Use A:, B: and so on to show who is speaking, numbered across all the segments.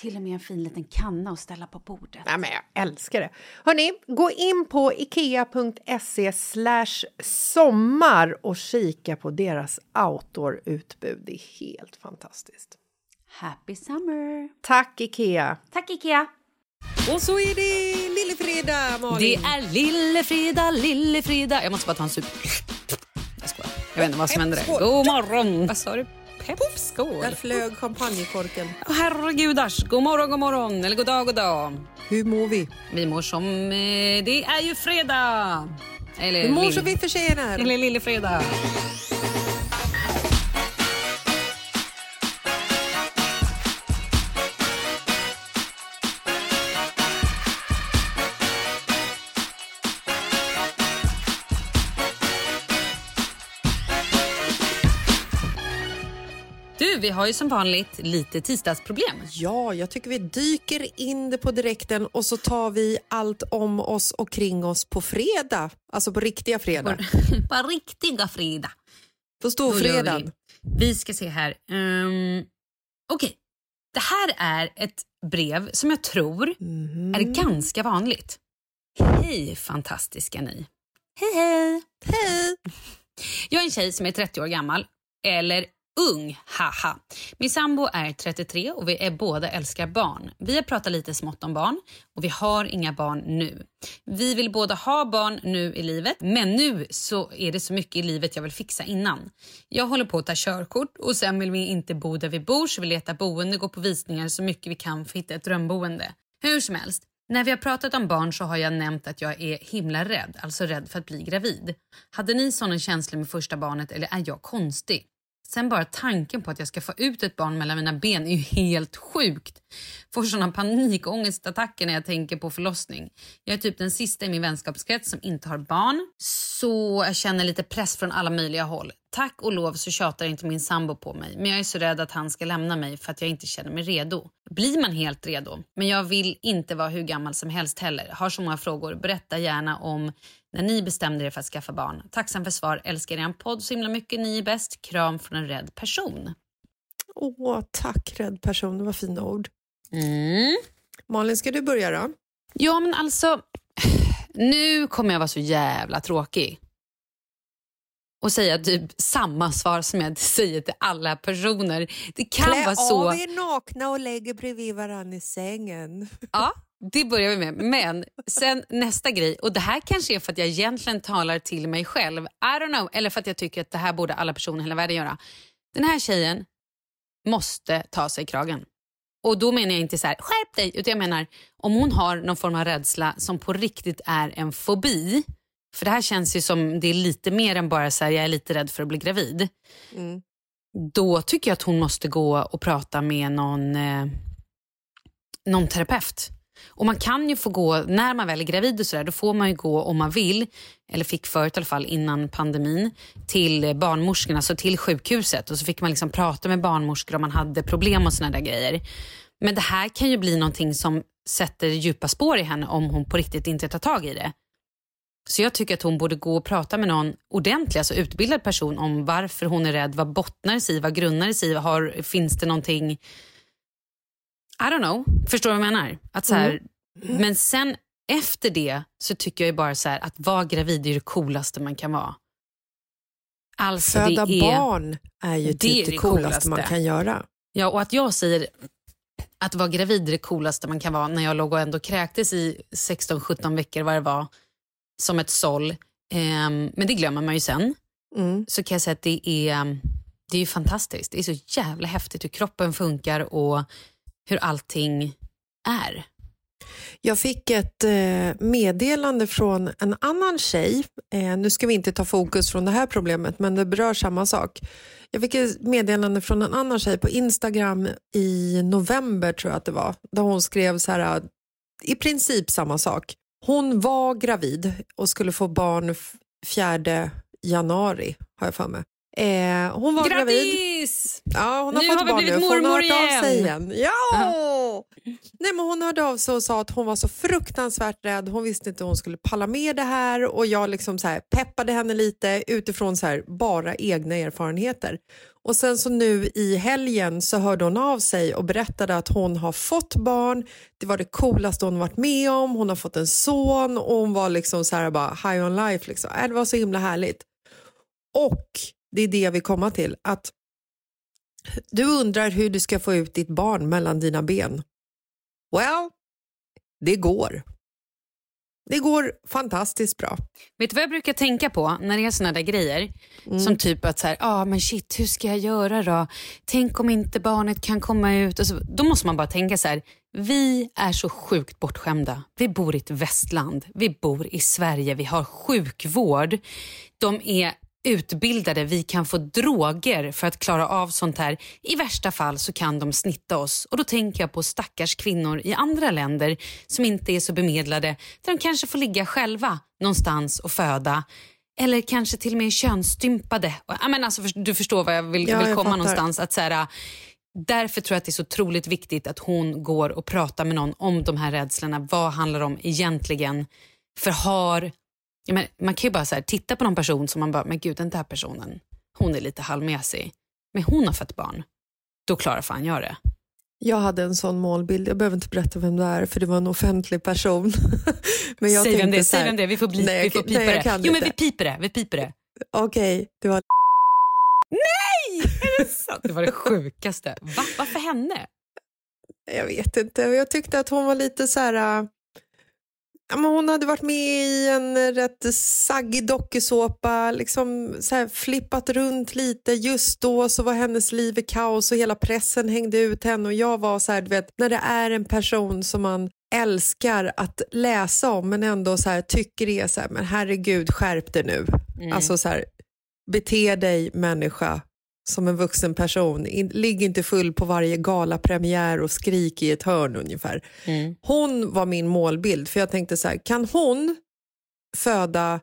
A: Till och med en fin liten kanna att ställa på bordet.
B: Nej, men jag älskar det. Hörni, gå in på ikea.se sommar och kika på deras outdoor-utbud. Det är helt fantastiskt.
A: Happy summer!
B: Tack, Ikea!
A: Tack Ikea!
C: Och så är det lillefredag, Malin.
D: Det är lillefredag, lillefredag. Jag måste bara ta en sup. Jag skojar. Jag vet inte vad som hände där. God morgon! Vad sa du?
C: Där
D: Skål.
C: flög champagnekorken.
D: Åh, herregudars. God morgon, god morgon. Eller god dag, god dag.
C: Hur mår vi?
D: Vi mår som... Eh, det är ju fredag. Eller,
C: Vi mår som vi förtjänar.
D: Eller lillefredag. Du, vi har ju som vanligt lite tisdagsproblem.
C: Ja, jag tycker vi dyker in det på direkten och så tar vi allt om oss och kring oss på fredag. Alltså på riktiga fredag.
D: På riktiga fredag.
C: På storfredagen.
D: Vi. vi ska se här. Um, Okej, det här är ett brev som jag tror
C: Mhm.
D: är ganska vanligt. Hej fantastiska ni. Hej hej.
C: Hej!
D: Jag är en tjej som är 30 år gammal. Eller ung, haha. Min sambo är 33 och vi är båda älskar barn. Vi har pratat lite smått om barn och vi har inga barn nu. Vi vill båda ha barn nu i livet men nu så är det så mycket i livet jag vill fixa innan. Jag håller på att ta körkort och sen vill vi inte bo där vi bor så vi letar boende, går på visningar så mycket vi kan för att hitta ett drömboende. Hur som helst, När vi har pratat om barn så har jag nämnt att jag är himla rädd, alltså rädd för att bli gravid. Hade ni såna känslor med första barnet eller är jag konstig? Sen bara tanken på att jag ska få ut ett barn mellan mina ben är ju helt sjukt. Får såna panikångestattacker när jag tänker på förlossning. Jag är typ den sista i min vänskapskrets som inte har barn. Så jag känner lite press från alla möjliga håll. Tack och lov så tjatar inte min sambo på mig. Men jag är så rädd att han ska lämna mig för att jag inte känner mig redo. Blir man helt redo? Men jag vill inte vara hur gammal som helst heller. Har så många frågor. Berätta gärna om när ni bestämde er för att skaffa barn. Tacksam för svar. Älskar er podd så himla mycket. Ni är bäst. Kram från en rädd person.
B: Åh, tack rädd person. Det var fina ord.
D: Mm.
B: Malin, ska du börja då?
D: Ja, men alltså... Nu kommer jag vara så jävla tråkig. Och säga typ samma svar som jag säger till alla personer. Det kan
B: Klä
D: vara så...
B: av er nakna och lägg er bredvid varandra i sängen.
D: Ja, det börjar vi med. Men sen nästa grej, och det här kanske är för att jag egentligen talar till mig själv. I don't know. Eller för att jag tycker att det här borde alla personer i hela världen göra. Den här tjejen måste ta sig kragen. Och då menar jag inte så här, skärp dig, utan jag menar om hon har någon form av rädsla som på riktigt är en fobi. För det här känns ju som det är lite mer än bara så här, jag är lite rädd för att bli gravid.
B: Mm.
D: Då tycker jag att hon måste gå och prata med någon, eh, någon terapeut. Och man kan ju få gå, när man väl är gravid och sådär, då får man ju gå om man vill, eller fick förut i alla fall innan pandemin, till barnmorskorna, alltså till sjukhuset. Och så fick man liksom prata med barnmorskor om man hade problem och sådana där grejer. Men det här kan ju bli någonting som sätter djupa spår i henne om hon på riktigt inte tar tag i det. Så jag tycker att hon borde gå och prata med någon ordentlig, alltså utbildad person om varför hon är rädd, vad bottnar det sig i, vad grundar det sig i, har, finns det någonting i don't know, förstår du vad jag menar? Att så här, Men sen efter det så tycker jag ju bara så här, att vara gravid är det coolaste man kan vara. Alltså
B: Föda
D: är,
B: barn är ju
D: det
B: typ det,
D: det
B: coolaste
D: coolaste.
B: man kan göra.
D: Ja, och att jag säger att vara gravid är det coolaste man kan vara när jag låg och ändå kräktes i 16-17 veckor vad det var, som ett såll. Ehm, men det glömmer man ju sen.
B: Mm.
D: Så kan jag säga att det är, det är ju fantastiskt. Det är så jävla häftigt hur kroppen funkar och hur allting är.
B: Jag fick ett eh, meddelande från en annan tjej. Eh, nu ska vi inte ta fokus från det här problemet, men det berör samma sak. Jag fick ett meddelande från en annan tjej på Instagram i november, tror jag att det var, där hon skrev så här, i princip samma sak. Hon var gravid och skulle få barn 4 januari, har jag för mig. Eh, hon var gravid.
D: Grattis!
B: Ja, hon har
D: Nu
B: fått
D: har vi
B: barn
D: blivit
B: nu. för Hon har
D: mormor
B: hört av sig
D: igen.
B: igen. Ja! Nej, men hon hörde av sig och sa att hon var så fruktansvärt rädd. Hon visste inte hur hon skulle palla med det här och jag liksom så här peppade henne lite utifrån så här bara egna erfarenheter. Och sen så nu i helgen så hörde hon av sig och berättade att hon har fått barn. Det var det coolaste hon varit med om. Hon har fått en son och hon var liksom så här bara high on life. Liksom. Äh, Det var så himla härligt. Och det är det jag vill komma till. Att du undrar hur du ska få ut ditt barn mellan dina ben. Well, det går. Det går fantastiskt bra.
D: Vet du vad jag brukar tänka på när det är såna där grejer? Som typ att så här, ah, men shit, hur ska jag göra då? Tänk om inte barnet kan komma ut. Och så, då måste man bara tänka så här, vi är så sjukt bortskämda. Vi bor i ett västland, vi bor i Sverige, vi har sjukvård. De är utbildade, vi kan få droger för att klara av sånt här. I värsta fall så kan de snitta oss. Och Då tänker jag på stackars kvinnor i andra länder som inte är så bemedlade, där de kanske får ligga själva någonstans och föda. Eller kanske till och med könsstympade. Men alltså, du förstår vad jag vill,
B: Ja,
D: vill komma någonstans. Att, så här, därför tror jag att det är så otroligt viktigt att hon går och pratar med någon om de här rädslorna. Vad handlar det om egentligen? För har men man kan ju bara så här, titta på någon person som man bara, men gud den där personen, hon är lite halvmesig. Men hon har fött barn. Då klarar fan jag det.
B: Jag hade en sån målbild. Jag behöver inte berätta vem det är för det var en offentlig person. Men jag
D: säg vem det är, säg vem det är. Vi får, bli,
B: Nej,
D: vi får pipa
B: nej,
D: det. Jo men vi piper det, vi piper det.
B: Okej, det var
D: Så, det var det sjukaste. Va? Varför henne?
B: Jag vet inte. Jag tyckte att hon var lite så här... Ja, men hon hade varit med i en rätt saggig dokusåpa, liksom så här flippat runt lite. Just då så var hennes liv i kaos och hela pressen hängde ut henne och jag var så här, du vet, när det är en person som man älskar att läsa om men ändå så här, tycker det är så här, men herregud skärp dig nu.
D: Mm.
B: Alltså så här, bete dig människa som en vuxen person. In, ligg inte full på varje galapremiär och skrik i ett hörn ungefär.
D: Mm.
B: Hon var min målbild för jag tänkte så här, kan hon föda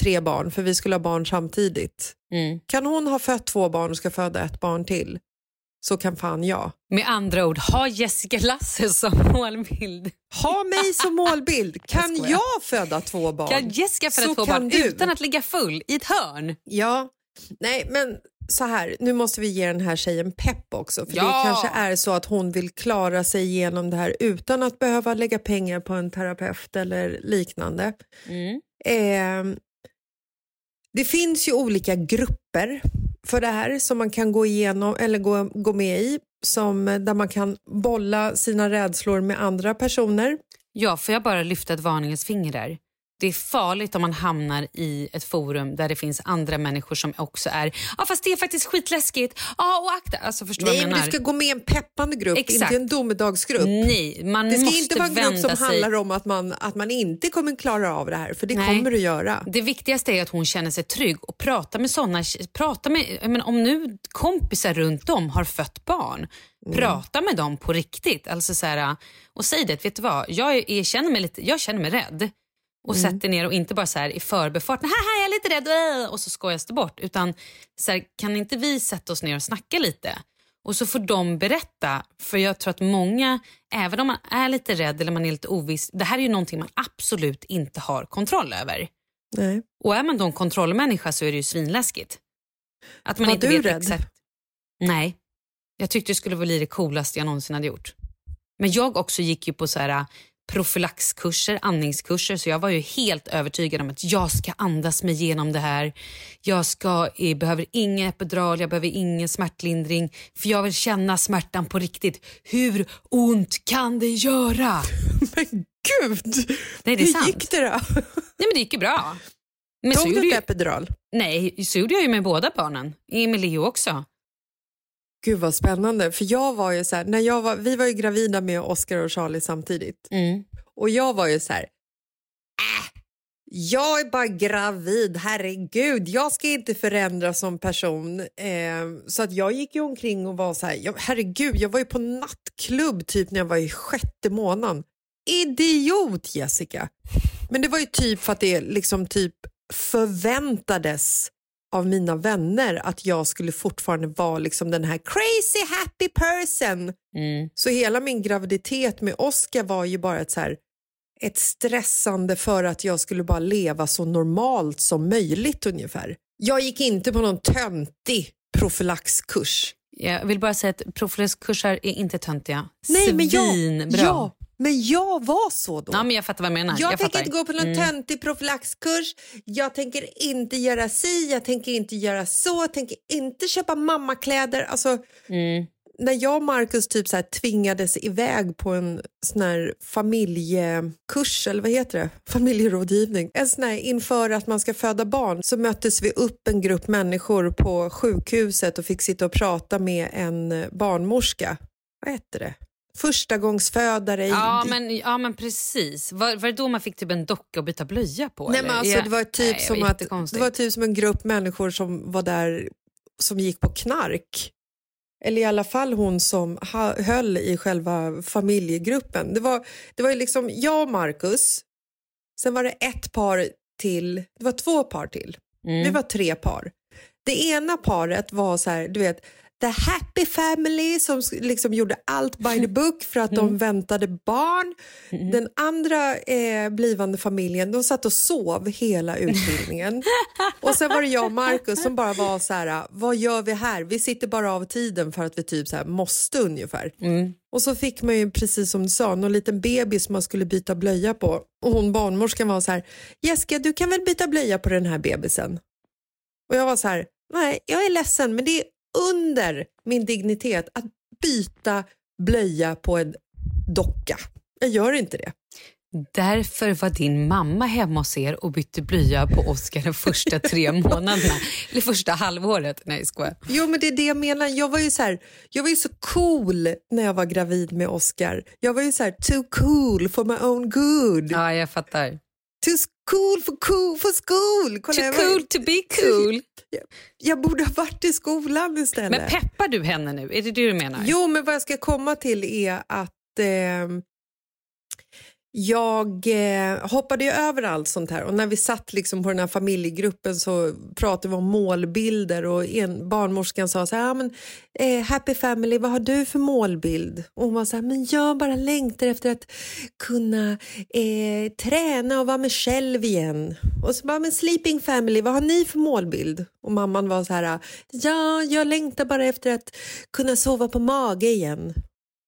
B: tre barn, för vi skulle ha barn samtidigt.
D: Mm.
B: Kan hon ha fött två barn och ska föda ett barn till så kan fan jag.
D: Med andra ord, ha Jessica Lasse som målbild.
B: Ha mig som målbild. Kan
D: skojar.
B: jag föda två barn?
D: Kan Jessica föda
B: Så
D: två barn
B: du.
D: utan att ligga full i ett hörn?
B: Ja, nej men så här, nu måste vi ge den här tjejen pepp också. För
D: Ja.
B: det kanske är så att hon vill klara sig igenom det här utan att behöva lägga pengar på en terapeut eller liknande.
D: Mm.
B: Eh, det finns ju olika grupper för det här som man kan gå igenom eller gå, gå med i som, där man kan bolla sina rädslor med andra personer.
D: Ja, får jag bara lyfta ett varningens finger där? Det är farligt om man hamnar i ett forum där det finns andra människor som också är ja fast det är faktiskt skitläskigt. Ja och akta. Alltså förstår
B: Nej,
D: vad jag
B: men
D: menar?
B: du ska gå med i en peppande grupp,
D: Exakt.
B: inte en domedagsgrupp.
D: Nej, man
B: Det ska
D: måste
B: inte vara en grupp som
D: sig...
B: handlar om att man, att man inte kommer klara av det här, för det
D: Nej.
B: kommer du göra.
D: Det viktigaste är att hon känner sig trygg och prata med såna, prata med, menar, om nu kompisar runt om har fött barn,
B: Mm.
D: prata med dem på riktigt. Alltså så här, och säg det, vet du vad, jag, är, jag, känner mig lite, jag känner mig rädd. Och
B: Mm.
D: sätt dig ner och inte bara så här i förbifarten, haha jag är lite rädd äh", och så skojas det bort. Utan så här, kan inte vi sätta oss ner och snacka lite? Och så får de berätta, för jag tror att många, även om man är lite rädd eller man är lite oviss, det här är ju någonting man absolut inte har kontroll över.
B: Nej.
D: Och är man då en kontrollmänniska så är det ju svinläskigt. Att man
B: Var
D: inte
B: du
D: vet
B: rädd?
D: exakt. Nej, jag tyckte det skulle bli det coolaste jag någonsin hade gjort. Men jag också gick ju på så här profylaxkurser, andningskurser, så jag var ju helt övertygad om att jag ska andas mig igenom det här. Jag ska, jag behöver ingen epidural, jag behöver ingen smärtlindring, för jag vill känna smärtan på riktigt. Hur ont kan det göra?
B: Men gud!
D: Nej, det är
B: Hur
D: sant.
B: gick det då?
D: Nej, men det gick ju bra. Men
B: Tog du ett epidural?
D: nej, så gjorde jag ju med båda barnen. Leo också.
B: Gud vad spännande. För jag var ju så här, när jag var, vi var ju gravida med Oscar och Charlie samtidigt.
D: Mm.
B: Och jag var ju så här, äh, jag är bara gravid, herregud, jag ska inte förändras som person. Eh, så att jag gick ju omkring och var så här, jag, herregud, jag var ju på nattklubb typ när jag var i sjätte månaden. Idiot Jessica! Men det var ju typ för att det liksom typ förväntades av mina vänner att jag skulle fortfarande vara liksom den här crazy happy person.
D: Mm.
B: Så hela min graviditet med Oscar var ju bara ett, så här, ett stressande för att jag skulle bara leva så normalt som möjligt ungefär. Jag gick inte på någon töntig profylaxkurs.
D: Jag vill bara säga att profylaxkurser är inte töntiga.
B: Nej, men jag,
D: Svinbra.
B: ja, men jag var så då.
D: Ja, men jag fattar vad jag menar.
B: jag,
D: jag
B: tänker
D: fattar.
B: inte gå på någon
D: Mm.
B: töntig profylaxkurs. Jag tänker inte göra si, jag tänker inte göra så. Jag tänker inte köpa mammakläder. Alltså,
D: Mm.
B: när jag och Marcus typ så här tvingades iväg på en sån här familjekurs, eller vad heter det? Familjerådgivning. En sån här, inför att man ska föda barn så möttes vi upp en grupp människor på sjukhuset och fick sitta och prata med en barnmorska. Vad heter det? Förstagångsfödare. i-
D: Ja, men, ja, men precis. Var, var det då man fick typ en docka att byta blöja på?
B: Nej,
D: eller?
B: men alltså, det var typ
D: Nej,
B: som att det var typ som en grupp människor som var där som gick på knark. Eller i alla fall hon som höll i själva familjegruppen. Det var, det var liksom jag och Marcus, sen var det ett par till, det var två par till.
D: Mm.
B: Det var tre par. Det ena paret var så här, du vet, the happy family som liksom gjorde allt by the book för att
D: Mm.
B: de väntade barn. Den andra eh, blivande familjen, de satt och sov hela utbildningen. och sen var det jag och Marcus som bara var så här, vad gör vi här? Vi sitter bara av tiden för att vi typ så här måste ungefär.
D: Mm.
B: Och så fick man ju precis som du sa, någon liten bebis man skulle byta blöja på. Och hon barnmorskan var så här, Jessica du kan väl byta blöja på den här bebisen? Och jag var så här, nej jag är ledsen men det är under min dignitet att byta blöja på en docka. Jag gör inte det.
D: Därför var din mamma hemma hos er och bytte blöja på Oscar de första tre månaderna. Eller första halvåret. Nej, skojar.
B: Jo, men det är det jag menar. Jag var ju så, här, jag var ju så cool när jag var gravid med Oscar. Jag var ju så här, too cool for my own good.
D: Ja, jag fattar.
B: Too cool for, cool for school. Kolla,
D: Too
B: jag var-
D: cool to be cool.
B: Jag, jag borde ha varit i skolan istället.
D: Men peppar du henne nu? Är det det du menar?
B: Jo, men vad jag ska komma till är att eh, jag eh, hoppade ju över allt sånt här och när vi satt liksom på den här familjegruppen så pratade vi om målbilder och en, barnmorskan sa så här, ah, men, eh, happy family, vad har du för målbild? Och hon var så här, men jag bara längtar efter att kunna eh, träna och vara mig själv igen. Och så bara, men sleeping family, vad har ni för målbild? Och mamman var så här, ja, jag längtar bara efter att kunna sova på mage igen.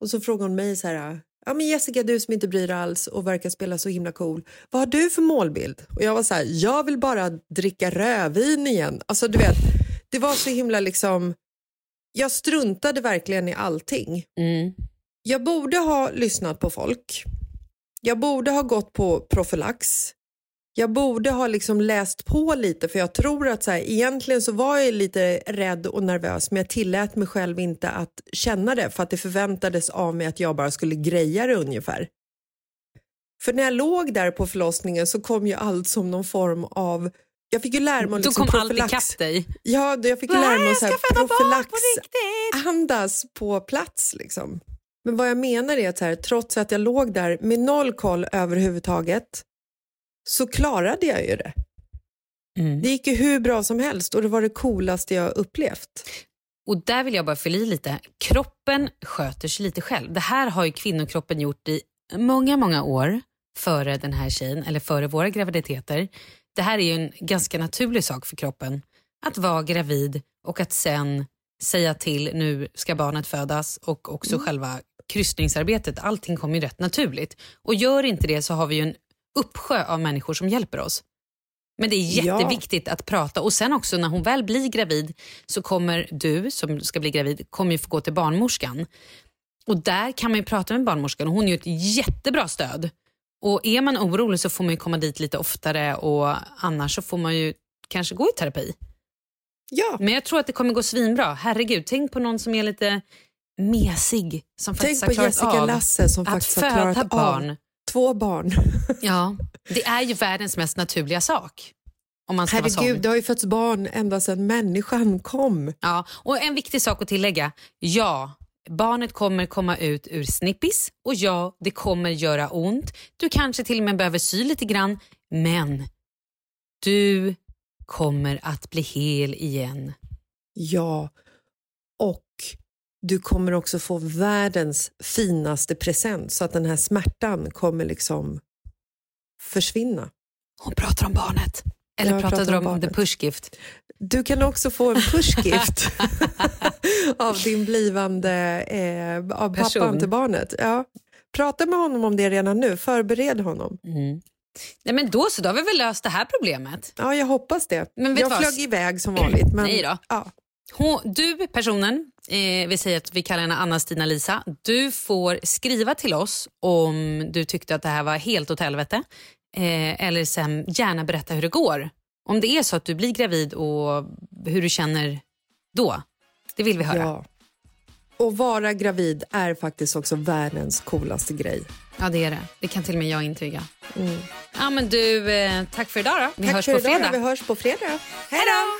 B: Och så frågade hon mig så här, ja men Jessica du som inte bryr dig alls och verkar spela så himla cool, vad har du för målbild? Och jag var så här, jag vill bara dricka rödvin igen. Alltså du vet, det var så himla liksom, jag struntade verkligen i allting.
D: Mm.
B: Jag borde ha lyssnat på folk. Jag borde ha gått på profylax. Jag borde ha liksom läst på lite för jag tror att så här, egentligen så var jag lite rädd och nervös men jag tillät mig själv inte att känna det för att det förväntades av mig att jag bara skulle greja det ungefär. För när jag låg där på förlossningen så kom ju allt som någon form av jag fick ju lära mig liksom
D: kom allt
B: profylax.
D: ikapp dig.
B: Ja, jag fick ju lära mig
D: barn på
B: plats. Liksom. Men vad jag menar är att här, trots att jag låg där med noll koll överhuvudtaget så klarade jag ju det.
D: Mm.
B: Det gick ju hur bra som helst och det var det coolaste jag upplevt.
D: Och där vill jag bara fylla i lite. Kroppen sköter sig lite själv. Det här har ju kvinnokroppen gjort i många, många år före den här tjejen, eller före våra graviditeter. Det här är ju en ganska naturlig sak för kroppen. Att vara gravid och att sen säga till, nu ska barnet födas och också själva kryssningsarbetet. Allting kommer ju rätt naturligt. Och gör inte det så har vi ju en uppsjö av människor som hjälper oss. Men det är
B: Ja.
D: jätteviktigt att prata och sen också när hon väl blir gravid så kommer du som ska bli gravid kommer ju få gå till barnmorskan. Och där kan man ju prata med barnmorskan och hon är ju ett jättebra stöd. Och är man orolig så får man ju komma dit lite oftare och annars så får man ju kanske gå i terapi.
B: Ja,
D: Men jag tror att det kommer gå svinbra. Herregud, tänk på någon som är lite mesig. Som faktiskt
B: tänk på
D: har klarat
B: Jessica
D: av
B: Lasse som
D: att
B: faktiskt har klarat
D: barn.
B: av två barn.
D: Ja, det är ju världens mest naturliga sak. Om man ska vara sån.
B: Herregud, det har ju fötts barn ända sedan människan kom.
D: Ja, och en viktig sak att tillägga. Ja, barnet kommer komma ut ur snippis och ja, det kommer göra ont. Du kanske till och med behöver sy lite grann, men du kommer att bli hel igen.
B: Ja, och du kommer också få världens finaste present så att den här smärtan kommer liksom försvinna.
D: Hon pratar om barnet. Eller
B: Jag
D: pratar du
B: om
D: om the pushgift?
B: Du kan också få en pushgift av din blivande eh, av
D: Person.
B: pappan till barnet. Ja. Prata med honom om det redan nu, förbered honom.
D: Mm. Nej, men då så, då har vi väl löst det här problemet.
B: Ja, jag hoppas det.
D: Men
B: jag
D: vad?
B: flög iväg som vanligt. Men,
D: Nej då.
B: Ja.
D: Hon, du, personen, eh, vi säger att vi kallar henne Anna-Stina Lisa. Du får skriva till oss om du tyckte att det här var helt åt helvete. Eh, eller sen gärna berätta hur det går. Om det är så att du blir gravid och hur du känner då. Det vill vi höra. Ja,
B: Ja. Och vara gravid är faktiskt också världens coolaste grej.
D: det är det. Det kan till och med jag intyga. Ja, men du, eh, tack för idag då. Vi
B: Tack
D: hörs på
B: idag,
D: fredag.
B: Vi hörs på fredag. Hej då!